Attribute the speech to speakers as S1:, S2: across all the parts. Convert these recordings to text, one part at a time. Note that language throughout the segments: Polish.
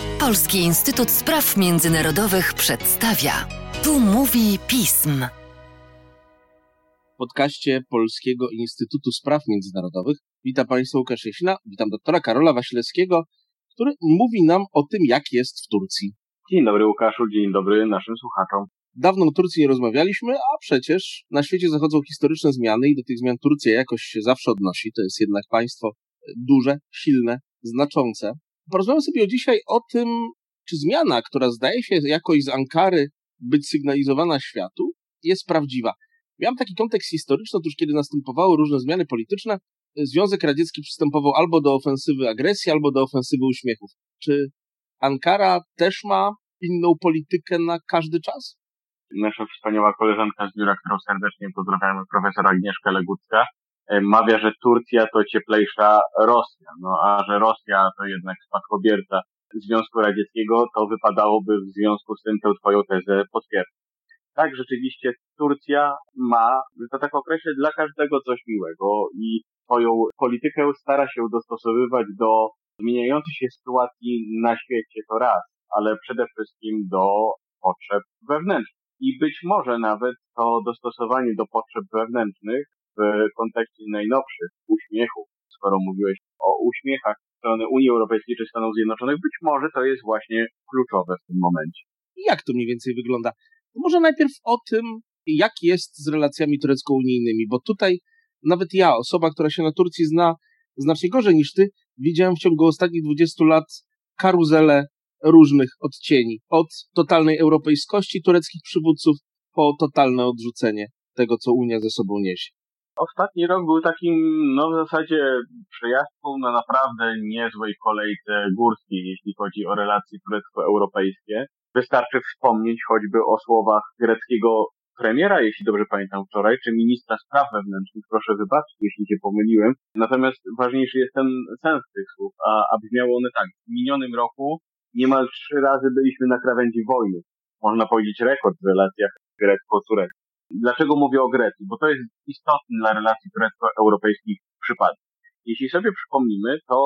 S1: Polski Instytut Spraw Międzynarodowych przedstawia. Tu mówi pism.
S2: W podcaście Polskiego Instytutu Spraw Międzynarodowych witam Państwa Łukasz Jasina, witam doktora Karola Wasilewskiego, który mówi nam o tym, jak jest w Turcji.
S3: Dzień dobry Łukaszu, dzień dobry naszym słuchaczom.
S2: Dawno o Turcji nie rozmawialiśmy, a przecież na świecie zachodzą historyczne zmiany i do tych zmian Turcja jakoś się zawsze odnosi. To jest jednak państwo duże, silne, znaczące. Porozmawiamy sobie dzisiaj o tym, czy zmiana, która zdaje się jakoś z Ankary być sygnalizowana światu, jest prawdziwa. Miałem taki kontekst historyczny, otóż kiedy następowały różne zmiany polityczne, Związek Radziecki przystępował albo do ofensywy agresji, albo do ofensywy uśmiechów. Czy Ankara też ma inną politykę na każdy czas?
S3: Nasza wspaniała koleżanka z biura, którą serdecznie pozdrawiamy, profesor Agnieszka Legucka, E, mawia, że Turcja to cieplejsza Rosja, no a że Rosja to jednak spadkobierca Związku Radzieckiego, to wypadałoby w związku z tym tę twoją tezę potwierdzić. Tak, rzeczywiście Turcja ma, to tak określę, dla każdego coś miłego i swoją politykę stara się dostosowywać do zmieniającej się sytuacji na świecie, to raz, ale przede wszystkim do potrzeb wewnętrznych. I być może nawet to dostosowanie do potrzeb wewnętrznych w kontekście najnowszych uśmiechów, skoro mówiłeś o uśmiechach strony Unii Europejskiej czy Stanów Zjednoczonych, być może to jest właśnie kluczowe w tym momencie.
S2: Jak to mniej więcej wygląda? To może najpierw o tym, jak jest z relacjami turecko-unijnymi, bo tutaj nawet ja, osoba, która się na Turcji zna znacznie gorzej niż ty, widziałem w ciągu ostatnich 20 lat karuzelę różnych odcieni. Od totalnej europejskości tureckich przywódców po totalne odrzucenie tego, co Unia ze sobą niesie.
S3: Ostatni rok był takim, no w zasadzie przejażdżką na naprawdę niezłej kolejce górskiej, jeśli chodzi o relacje turecko-europejskie. Wystarczy wspomnieć choćby o słowach greckiego premiera, jeśli dobrze pamiętam wczoraj, czy ministra spraw wewnętrznych, proszę wybaczyć, jeśli się pomyliłem. Natomiast ważniejszy jest ten sens tych słów, a, a brzmiało one tak. W minionym roku niemal trzy razy byliśmy na krawędzi wojny. Można powiedzieć rekord w relacjach grecko-tureckich. Dlaczego mówię o Grecji? Bo to jest istotny dla relacji turecko-europejskich przypadek. Jeśli sobie przypomnimy, to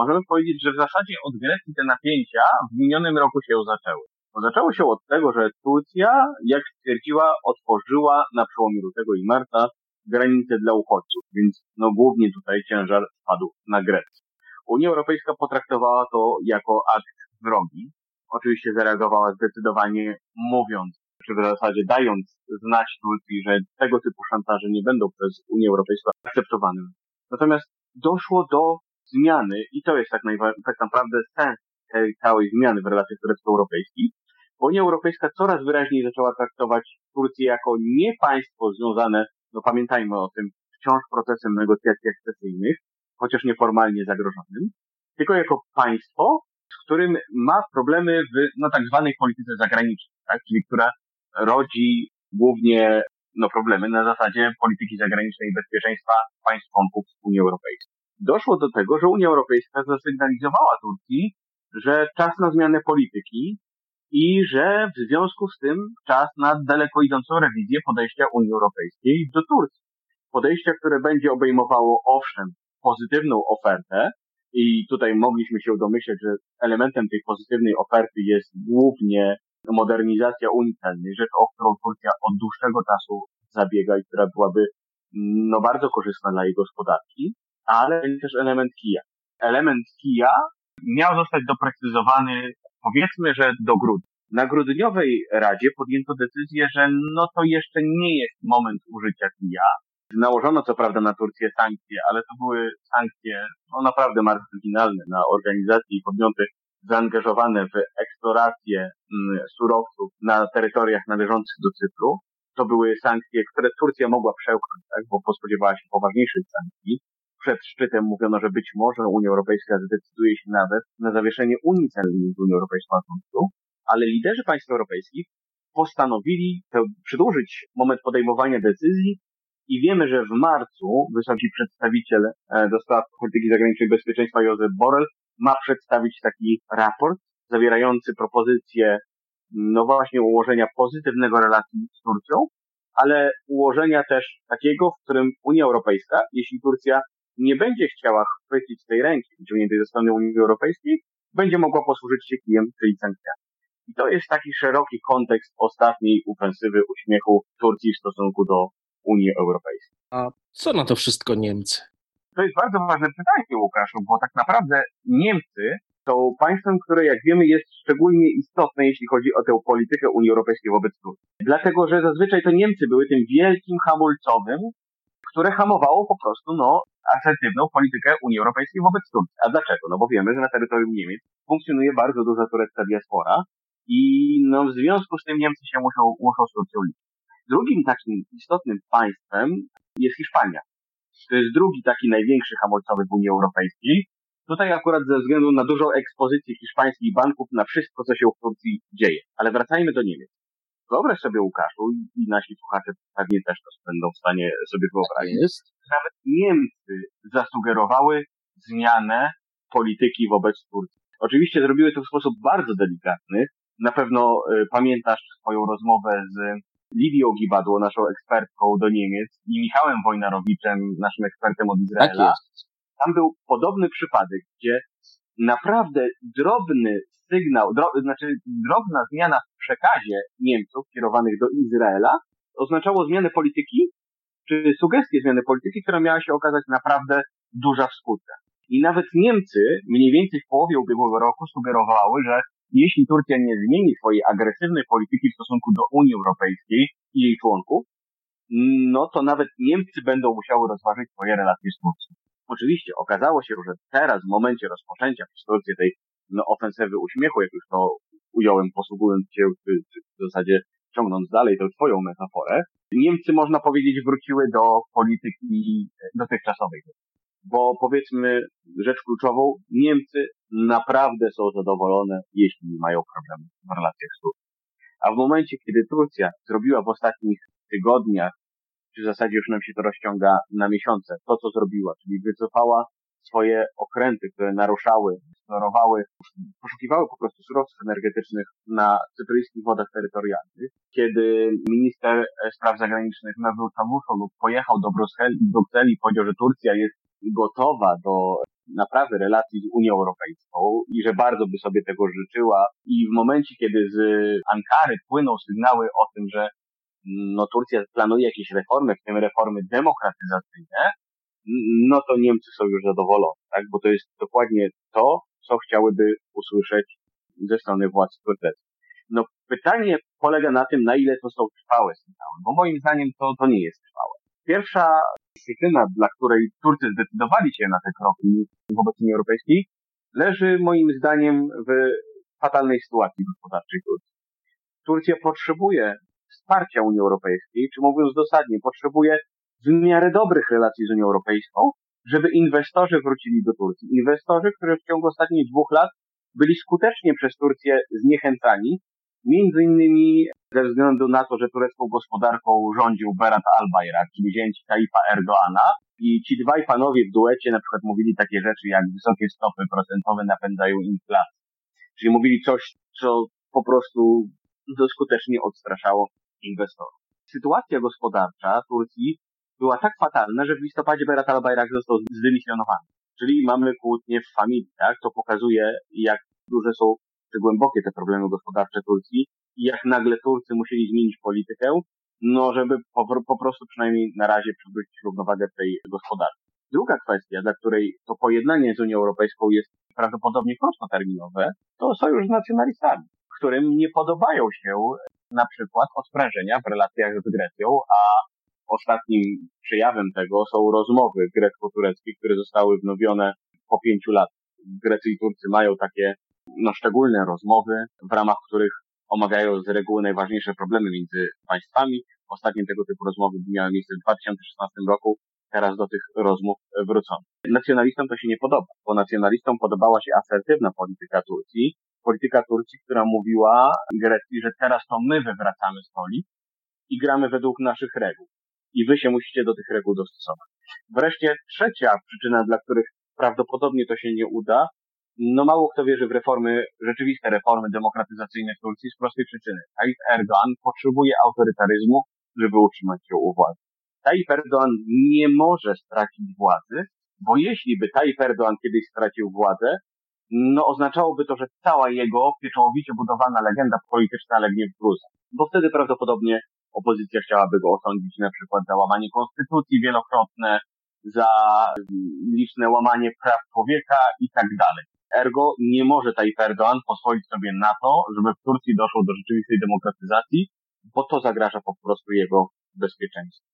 S3: możemy powiedzieć, że w zasadzie od Grecji te napięcia w minionym roku się zaczęły. Bo zaczęło się od tego, że Turcja, jak stwierdziła, otworzyła na przełomie lutego i marca granice dla uchodźców, więc no głównie tutaj ciężar spadł na Grecję. Unia Europejska potraktowała to jako akt wrogi. Oczywiście zareagowała zdecydowanie mówiąc, czy w zasadzie dając znać Turcji, że tego typu szantaże nie będą przez Unię Europejską akceptowane. Natomiast doszło do zmiany i to jest tak, tak naprawdę sens tej całej zmiany w relacjach turecko-europejskich, bo Unia Europejska coraz wyraźniej zaczęła traktować Turcję jako nie państwo związane, no pamiętajmy o tym, wciąż procesem negocjacji akcesyjnych, chociaż nieformalnie zagrożonym, tylko jako państwo, z którym ma problemy w no, tak zwanej polityce zagranicznej, tak? czyli która rodzi głównie no, problemy na zasadzie polityki zagranicznej i bezpieczeństwa państw członków Unii Europejskiej. Doszło do tego, że Unia Europejska zasygnalizowała Turcji, że czas na zmianę polityki i że w związku z tym czas na daleko idącą rewizję podejścia Unii Europejskiej do Turcji. Podejścia, które będzie obejmowało owszem pozytywną ofertę i tutaj mogliśmy się domyśleć, że elementem tej pozytywnej oferty jest głównie modernizacja Unii Celnej, rzecz, o którą Turcja od dłuższego czasu zabiega i która byłaby no, bardzo korzystna dla jej gospodarki, ale też element kija. Element kija miał zostać doprecyzowany, powiedzmy, że do grudnia. Na grudniowej Radzie podjęto decyzję, że no to jeszcze nie jest moment użycia kija. Nałożono co prawda na Turcję sankcje, ale to były sankcje no, naprawdę marginalne na organizacje i podmioty zaangażowane w eksplorację mm, surowców na terytoriach należących do Cypru. To były sankcje, które Turcja mogła przełknąć, tak, bo spodziewała się poważniejszych sankcji. Przed szczytem mówiono, że być może Unia Europejska zdecyduje się nawet na zawieszenie Unii Celnej z Unią Europejską ale liderzy państw europejskich postanowili przedłużyć moment podejmowania decyzji i wiemy, że w marcu wysoki przedstawiciel e, do spraw polityki zagranicznej bezpieczeństwa Josep Borrell ma przedstawić taki raport zawierający propozycję, no właśnie, ułożenia pozytywnego relacji z Turcją, ale ułożenia też takiego, w którym Unia Europejska, jeśli Turcja nie będzie chciała chwycić tej ręki wyciągniętej ze strony Unii Europejskiej, będzie mogła posłużyć się kijem, czyli sankcjami. I to jest taki szeroki kontekst ostatniej ofensywy uśmiechu Turcji w stosunku do Unii Europejskiej.
S2: A co na to wszystko Niemcy?
S3: To jest bardzo ważne pytanie, Łukaszu, bo tak naprawdę Niemcy są państwem, które jak wiemy jest szczególnie istotne, jeśli chodzi o tę politykę Unii Europejskiej wobec Turcji. Dlatego, że zazwyczaj to Niemcy były tym wielkim hamulcowym, które hamowało po prostu, no, asertywną politykę Unii Europejskiej wobec Turcji. A dlaczego? No bo wiemy, że na terytorium Niemiec funkcjonuje bardzo duża turecka diaspora i no, w związku z tym Niemcy się muszą, muszą z Turcją liczyć. Drugim takim istotnym państwem jest Hiszpania. To jest drugi taki największy hamulcowy w Unii Europejskiej. Tutaj akurat ze względu na dużą ekspozycję hiszpańskich banków na wszystko, co się w Turcji dzieje. Ale wracajmy do Niemiec. Wyobraź sobie, Łukaszu, i nasi słuchacze pewnie też to będą w stanie sobie wyobrazić.
S2: Jest.
S3: Nawet Niemcy zasugerowały zmianę polityki wobec Turcji. Oczywiście zrobiły to w sposób bardzo delikatny. Na pewno y, pamiętasz swoją rozmowę z Lidią Gibadło, naszą ekspertką do Niemiec i Michałem Wojnarowiczem, naszym ekspertem od Izraela.
S2: Tak jest.
S3: Tam był podobny przypadek, gdzie naprawdę drobny sygnał, dro, znaczy drobna zmiana w przekazie Niemców kierowanych do Izraela oznaczało zmianę polityki, czy sugestię zmiany polityki, która miała się okazać naprawdę duża w skutkach. I nawet Niemcy mniej więcej w połowie ubiegłego roku sugerowały, że jeśli Turcja nie zmieni swojej agresywnej polityki w stosunku do Unii Europejskiej i jej członków, no to nawet Niemcy będą musiały rozważyć swoje relacje z Turcją. Oczywiście okazało się, że teraz, w momencie rozpoczęcia przez Turcję tej no, ofensywy uśmiechu, jak już to ująłem, posługując się w zasadzie ciągnąc dalej tę twoją metaforę, Niemcy, można powiedzieć, wróciły do polityki dotychczasowej. Bo powiedzmy rzecz kluczową, Niemcy naprawdę są zadowolone, jeśli nie mają problemów w relacjach z Turcją. A w momencie, kiedy Turcja zrobiła w ostatnich tygodniach, czy w zasadzie już nam się to rozciąga na miesiące, to co zrobiła, czyli wycofała swoje okręty, które naruszały, eksplorowały, poszukiwały po prostu surowców energetycznych na cypryjskich wodach terytorialnych. Kiedy minister spraw zagranicznych Mevlut Cavusoglu pojechał do Brukseli i powiedział, że Turcja jest gotowa do naprawy relacji z Unią Europejską i że bardzo by sobie tego życzyła i w momencie, kiedy z Ankary płyną sygnały o tym, że no Turcja planuje jakieś reformy, w tym reformy demokratyzacyjne, no to Niemcy są już zadowolone, tak? Bo to jest dokładnie to, co chciałyby usłyszeć ze strony władz tureckich. No pytanie polega na tym, na ile to są trwałe sygnały, bo moim zdaniem to, to nie jest trwałe. Pierwsza przyczyna, dla której Turcy zdecydowali się na te kroki wobec Unii Europejskiej, leży moim zdaniem w fatalnej sytuacji gospodarczej Turcji. Turcja potrzebuje wsparcia Unii Europejskiej, czy mówiąc dosadnie, potrzebuje w miarę dobrych relacji z Unią Europejską, żeby inwestorzy wrócili do Turcji. Inwestorzy, którzy w ciągu ostatnich dwóch lat byli skutecznie przez Turcję zniechęcani, między innymi ze względu na to, że turecką gospodarką rządził Berat al-Bayrak, czyli zięć Taifa Erdoana i ci dwaj panowie w duecie na przykład mówili takie rzeczy jak wysokie stopy procentowe napędzają inflację. Czyli mówili coś, co po prostu skutecznie odstraszało inwestorów. Sytuacja gospodarcza Turcji była tak fatalna, że w listopadzie Berat al-Bayrak został zdymisjonowany. Czyli mamy kłótnie w familii, tak? To pokazuje, jak duże są, głębokie te problemy gospodarcze Turcji i jak nagle Turcy musieli zmienić politykę, no żeby po, po prostu przynajmniej na razie przywrócić równowagę tej gospodarki. Druga kwestia, dla której to pojednanie z Unią Europejską jest prawdopodobnie krótkoterminowe, to sojusz z nacjonalistami, którym nie podobają się na przykład odprężenia w relacjach z Grecją, a Ostatnim przejawem tego są rozmowy grecko-tureckie, które zostały wnowione po pięciu latach. Grecy i Turcy mają takie no, szczególne rozmowy, w ramach których omawiają z reguły najważniejsze problemy między państwami. Ostatnie tego typu rozmowy miały miejsce w 2016 roku, teraz do tych rozmów wrócono. Nacjonalistom to się nie podoba, bo nacjonalistom podobała się asertywna polityka Turcji, polityka Turcji, która mówiła Grecji, że teraz to my wywracamy stolik i gramy według naszych reguł i wy się musicie do tych reguł dostosować. Wreszcie trzecia przyczyna, dla których prawdopodobnie to się nie uda, no mało kto wierzy w reformy, rzeczywiste reformy demokratyzacyjne w Turcji z prostej przyczyny. Tayyip Erdoğan potrzebuje autorytaryzmu, żeby utrzymać się u władzy. Tayyip Erdoğan nie może stracić władzy, bo jeśli by Tayyip Erdoğan kiedyś stracił władzę, no oznaczałoby to, że cała jego pieczołowicie budowana legenda polityczna legnie w gruzach. Bo wtedy prawdopodobnie opozycja chciałaby go osądzić na przykład za łamanie konstytucji wielokrotne, za liczne łamanie praw człowieka i tak dalej. Ergo nie może Tayyip Erdoğan pozwolić sobie na to, żeby w Turcji doszło do rzeczywistej demokratyzacji, bo to zagraża po prostu jego bezpieczeństwu.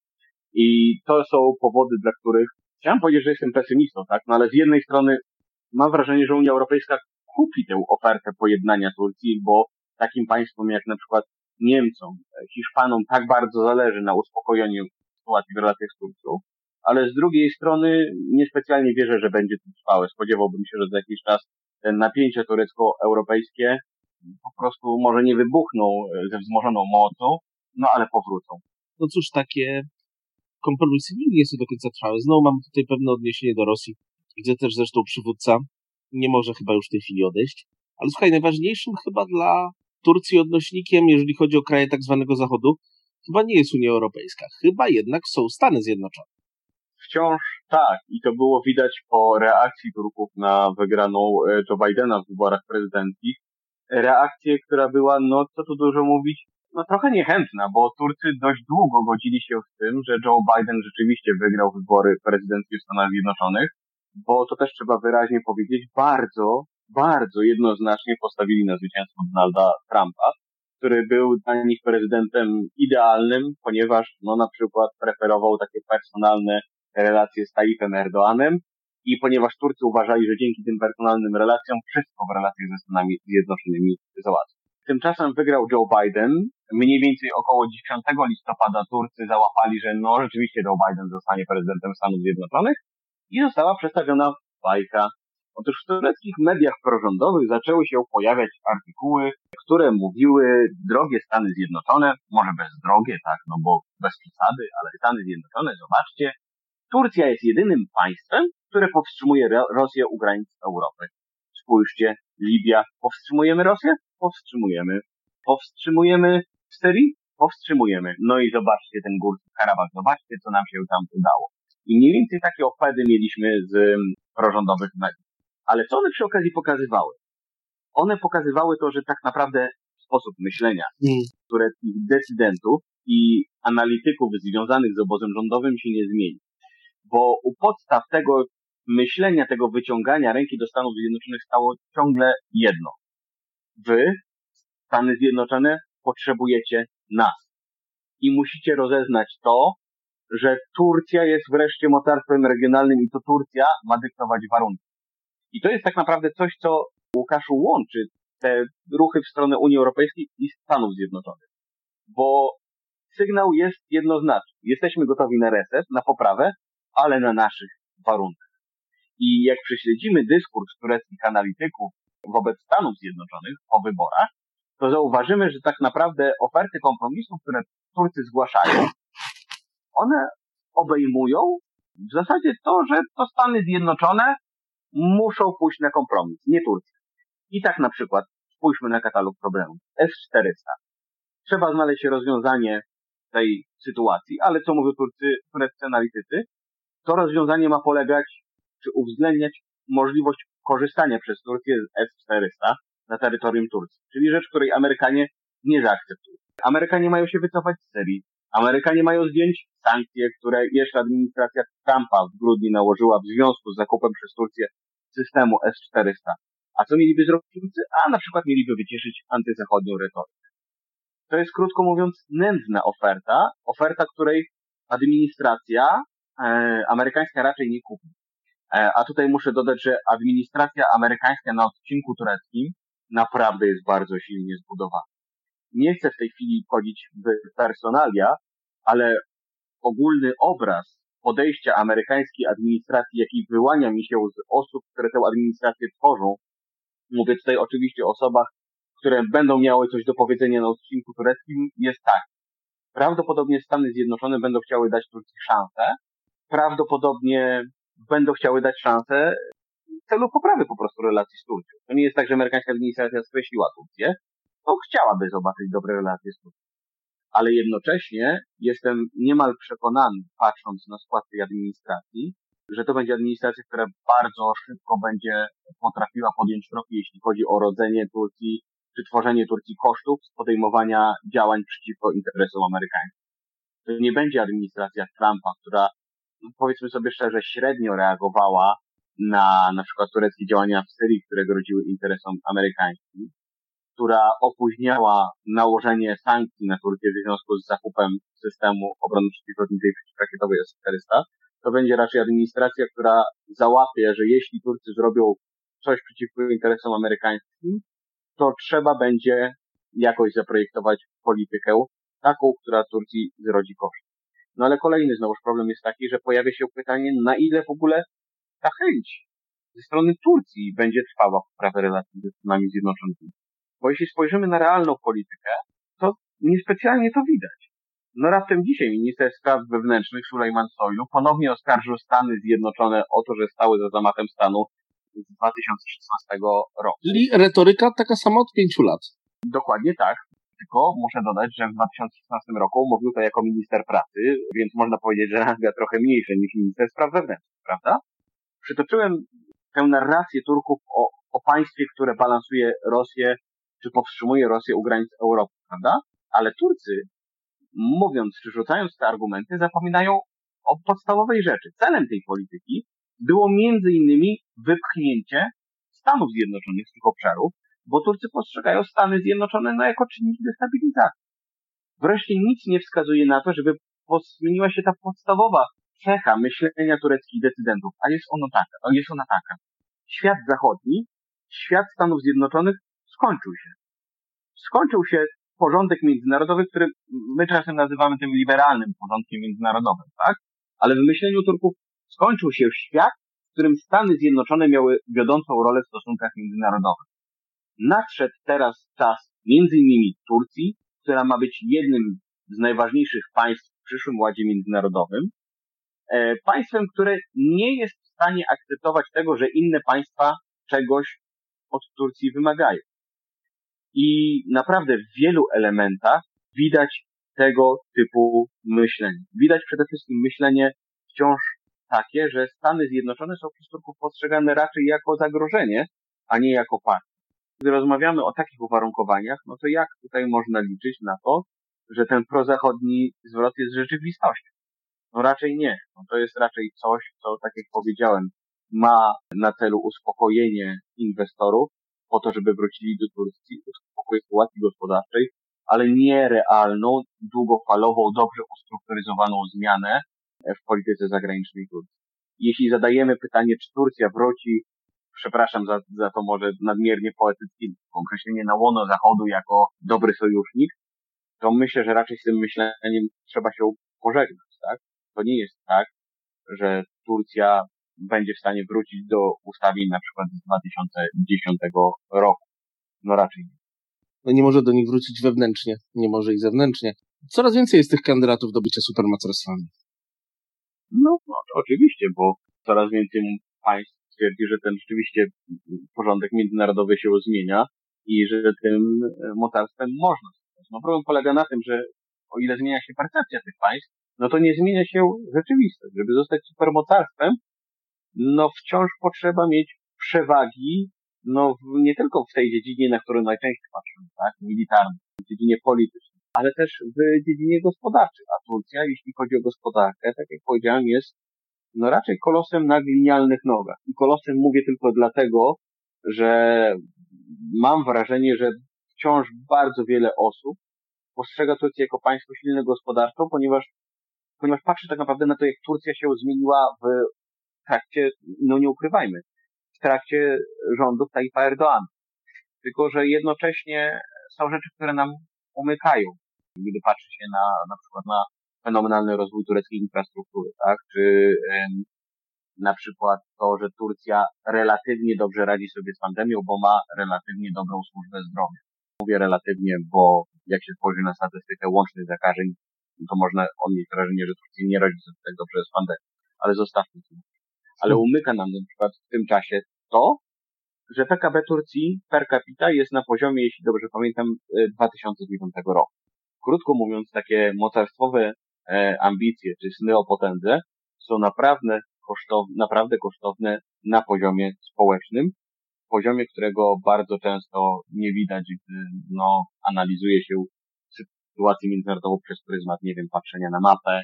S3: I to są powody, dla których chciałem powiedzieć, że jestem pesymistą, tak? No ale z jednej strony mam wrażenie, że Unia Europejska kupi tę ofertę pojednania Turcji, bo takim państwom jak na przykład Niemcom, Hiszpanom tak bardzo zależy na uspokojeniu sytuacji w relacjach z Turcją, ale z drugiej strony niespecjalnie wierzę, że będzie to trwałe. Spodziewałbym się, że za jakiś czas te napięcia turecko-europejskie po prostu może nie wybuchną ze wzmożoną mocą, no ale powrócą.
S2: No cóż, takie kompromisy nigdy nie są do końca trwałe. Znowu mamy tutaj pewne odniesienie do Rosji, gdzie też zresztą przywódca nie może chyba już w tej chwili odejść. Ale słuchaj, najważniejszym chyba dla Turcji odnośnikiem, jeżeli chodzi o kraje tak zwanego Zachodu, chyba nie jest Unia Europejska. Chyba jednak są Stany Zjednoczone.
S3: Wciąż tak. I to było widać po reakcji Turków na wygraną e, Joe Bidena w wyborach prezydenckich. Reakcję, która była, no co tu dużo mówić, no trochę niechętna, bo Turcy dość długo godzili się w tym, że Joe Biden rzeczywiście wygrał wybory prezydenckie w Stanach Zjednoczonych, bo to też trzeba wyraźnie powiedzieć, bardzo, bardzo jednoznacznie postawili na zwycięstwo Donalda Trumpa, który był dla nich prezydentem idealnym, ponieważ no na przykład preferował takie personalne relacje z Tayyipem Erdoanem i ponieważ Turcy uważali, że dzięki tym personalnym relacjom wszystko w relacjach ze Stanami Zjednoczonymi załatwi. Tymczasem wygrał Joe Biden. Mniej więcej około 10 listopada Turcy załapali, że no rzeczywiście Joe Biden zostanie prezydentem Stanów Zjednoczonych i została przedstawiona bajka. Otóż w tureckich mediach prorządowych zaczęły się pojawiać artykuły, które mówiły drogie Stany Zjednoczone, może bez drogie, tak, no bo bez przesady, ale Stany Zjednoczone, zobaczcie, Turcja jest jedynym państwem, które powstrzymuje Rosję u granic Europy. Spójrzcie, Libia, powstrzymujemy Rosję? Powstrzymujemy. Powstrzymujemy Syrii? Powstrzymujemy. No i zobaczcie ten górski Karabach, zobaczcie, co nam się tam udało. I mniej więcej takie opady mieliśmy z mm, prorządowych mediów. Ale co one przy okazji pokazywały? One pokazywały to, że tak naprawdę sposób myślenia mm. tureckich decydentów i analityków związanych z obozem rządowym się nie zmieni bo u podstaw tego myślenia, tego wyciągania ręki do Stanów Zjednoczonych stało ciągle jedno. Wy, Stany Zjednoczone, potrzebujecie nas. I musicie rozeznać to, że Turcja jest wreszcie mocarstwem regionalnym i to Turcja ma dyktować warunki. I to jest tak naprawdę coś, co Łukaszu łączy te ruchy w stronę Unii Europejskiej i Stanów Zjednoczonych. Bo sygnał jest jednoznaczny. Jesteśmy gotowi na reset, na poprawę, ale na naszych warunkach. I jak prześledzimy dyskurs tureckich analityków wobec Stanów Zjednoczonych po wyborach, to zauważymy, że tak naprawdę oferty kompromisów, które Turcy zgłaszają, one obejmują w zasadzie to, że to Stany Zjednoczone muszą pójść na kompromis, nie Turcja. I tak na przykład spójrzmy na katalog problemów. S-400. Trzeba znaleźć rozwiązanie tej sytuacji, ale co mówią Turcy, tureccy analitycy? To rozwiązanie ma polegać, czy uwzględniać możliwość korzystania przez Turcję z S-400 na terytorium Turcji. Czyli rzecz, której Amerykanie nie zaakceptują. Amerykanie mają się wycofać z Syrii. Amerykanie mają zdjąć sankcje, które jeszcze administracja Trumpa w grudniu nałożyła w związku z zakupem przez Turcję systemu S-400. A co mieliby zrobić Turcy? A na przykład mieliby wycieszyć antyzachodnią retorykę. To jest krótko mówiąc nędzna oferta, oferta, której administracja amerykańska raczej nie kupi. E, a tutaj muszę dodać, że administracja amerykańska na odcinku tureckim naprawdę jest bardzo silnie zbudowana. Nie chcę w tej chwili wchodzić w personalia, ale ogólny obraz podejścia amerykańskiej administracji, jaki wyłania mi się z osób, które tę administrację tworzą, mówię tutaj oczywiście o osobach, które będą miały coś do powiedzenia na odcinku tureckim, jest tak. Prawdopodobnie Stany Zjednoczone będą chciały dać Turcji szansę, prawdopodobnie będą chciały dać szansę w celu poprawy po prostu relacji z Turcją. To nie jest tak, że amerykańska administracja skreśliła Turcję, to chciałaby zobaczyć dobre relacje z Turcją. Ale jednocześnie jestem niemal przekonany, patrząc na skład tej administracji, że to będzie administracja, która bardzo szybko będzie potrafiła podjąć kroki, jeśli chodzi o rodzenie Turcji, czy tworzenie Turcji kosztów z podejmowania działań przeciwko interesom amerykańskim. To nie będzie administracja Trumpa, która, no powiedzmy sobie szczerze, średnio reagowała na na przykład tureckie działania w Syrii, które groziły interesom amerykańskim, która opóźniała nałożenie sankcji na Turcję w związku z zakupem systemu obrony przeciwlotniczej przeciwrakietowej S-400, to będzie raczej administracja, która załapie, że jeśli Turcy zrobią coś przeciwko interesom amerykańskim, to trzeba będzie jakoś zaprojektować politykę taką, która Turcji zrodzi koszt. No ale kolejny znowuż problem jest taki, że pojawia się pytanie, na ile w ogóle ta chęć ze strony Turcji będzie trwała poprawę relacji ze Stanami Zjednoczonymi. Bo jeśli spojrzymy na realną politykę, to niespecjalnie to widać. No raptem dzisiaj minister spraw wewnętrznych Sulejman Soylu ponownie oskarżył Stany Zjednoczone o to, że stały za zamachem stanu z 2016 roku.
S2: Czyli retoryka taka sama od pięciu lat.
S3: Dokładnie tak. Tylko muszę dodać, że w 2016 roku mówił to jako minister pracy, więc można powiedzieć, że ranga trochę mniejsza niż minister spraw wewnętrznych, prawda? Przytoczyłem tę narrację Turków o, o państwie, które balansuje Rosję, czy powstrzymuje Rosję u granic Europy, prawda? Ale Turcy, mówiąc, czy rzucając te argumenty, zapominają o podstawowej rzeczy. Celem tej polityki było między innymi wypchnięcie Stanów Zjednoczonych z tych obszarów, bo Turcy postrzegają Stany Zjednoczone no, jako czynnik destabilizacji. Wreszcie nic nie wskazuje na to, żeby zmieniła się ta podstawowa cecha myślenia tureckich decydentów, a jest ono taka, a jest ona taka. Świat zachodni, świat Stanów Zjednoczonych skończył się. Skończył się porządek międzynarodowy, który my czasem nazywamy tym liberalnym porządkiem międzynarodowym, tak? Ale w myśleniu Turków skończył się świat, w którym Stany Zjednoczone miały wiodącą rolę w stosunkach międzynarodowych. Nadszedł teraz czas między innymi Turcji, która ma być jednym z najważniejszych państw w przyszłym ładzie międzynarodowym, e, państwem, które nie jest w stanie akceptować tego, że inne państwa czegoś od Turcji wymagają. I naprawdę w wielu elementach widać tego typu myślenie. Widać przede wszystkim myślenie wciąż takie, że Stany Zjednoczone są przez Turków postrzegane raczej jako zagrożenie, a nie jako partner. Gdy rozmawiamy o takich uwarunkowaniach, no to jak tutaj można liczyć na to, że ten prozachodni zwrot jest rzeczywistością? No raczej nie. No to jest raczej coś, co, tak jak powiedziałem, ma na celu uspokojenie inwestorów, po to, żeby wrócili do Turcji, uspokojenie sytuacji gospodarczej, ale nie realną, długofalową, dobrze ustrukturyzowaną zmianę w polityce zagranicznej Turcji. Jeśli zadajemy pytanie, czy Turcja wróci, przepraszam za, za to może nadmiernie poetyckie określenie na łono Zachodu jako dobry sojusznik, to myślę, że raczej z tym myśleniem trzeba się pożegnać, tak? To nie jest tak, że Turcja będzie w stanie wrócić do ustawień na przykład z 2010 roku. No raczej nie.
S2: No nie może do nich wrócić wewnętrznie, nie może ich zewnętrznie. Coraz więcej jest tych kandydatów do bycia supermocarstwami.
S3: No, no oczywiście, bo coraz więcej państw twierdzi, że ten rzeczywiście porządek międzynarodowy się zmienia i że tym mocarstwem można. No problem polega na tym, że o ile zmienia się percepcja tych państw, no to nie zmienia się rzeczywistość. Żeby zostać supermocarstwem, no wciąż potrzeba mieć przewagi, no nie tylko w tej dziedzinie, na którą najczęściej patrzymy, tak, militarnej, w dziedzinie politycznej, ale też w dziedzinie gospodarczej. A Turcja, jeśli chodzi o gospodarkę, tak jak powiedziałem, jest no raczej kolosem na glinialnych nogach. I kolosem mówię tylko dlatego, że mam wrażenie, że wciąż bardzo wiele osób postrzega Turcję jako państwo silne gospodarczo, ponieważ, ponieważ patrzy tak naprawdę na to, jak Turcja się zmieniła w trakcie, no nie ukrywajmy, w trakcie rządów Tayyipa Erdoğan. Tylko, że jednocześnie są rzeczy, które nam umykają, gdy patrzy się na, na przykład na fenomenalny rozwój tureckiej infrastruktury, tak? Czy na przykład to, że Turcja relatywnie dobrze radzi sobie z pandemią, bo ma relatywnie dobrą służbę zdrowia. Mówię relatywnie, bo jak się spojrzy na statystykę łącznych zakażeń, to można odnieść wrażenie, że Turcja nie radzi sobie tak dobrze z pandemią. Ale zostawmy to ale umyka nam na przykład w tym czasie to, że PKB Turcji per capita jest na poziomie, jeśli dobrze pamiętam, 2009 e, roku. Krótko mówiąc, takie mocarstwowe ambicje, czy sny o potędze są naprawdę kosztowne, naprawdę kosztowne na poziomie społecznym, poziomie, którego bardzo często nie widać, gdy no, analizuje się sytuację międzynarodową przez pryzmat, nie wiem, patrzenia na mapę,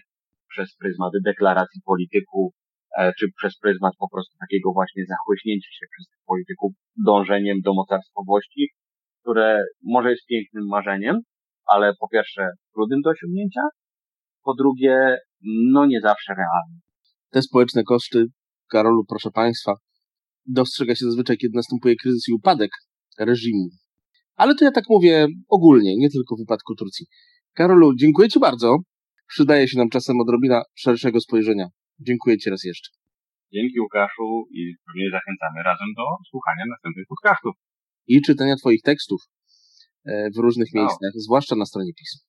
S3: przez pryzmat deklaracji polityków, e, czy przez pryzmat po prostu takiego właśnie zachłyśnięcia się przez tych polityków dążeniem do mocarstwowości, które może jest pięknym marzeniem, ale po pierwsze trudnym do osiągnięcia, po drugie, no nie zawsze realnym.
S2: Te społeczne koszty, Karolu, proszę Państwa, dostrzega się zazwyczaj, kiedy następuje kryzys i upadek reżimu. Ale to ja tak mówię ogólnie, nie tylko w wypadku Turcji. Karolu, dziękuję Ci bardzo. Przydaje się nam czasem odrobina szerszego spojrzenia. Dziękuję Ci raz jeszcze.
S3: Dzięki Łukaszu i pewnie zachęcamy razem do słuchania następnych podcastów.
S2: I czytania Twoich tekstów e, w różnych no. miejscach, zwłaszcza na stronie pism.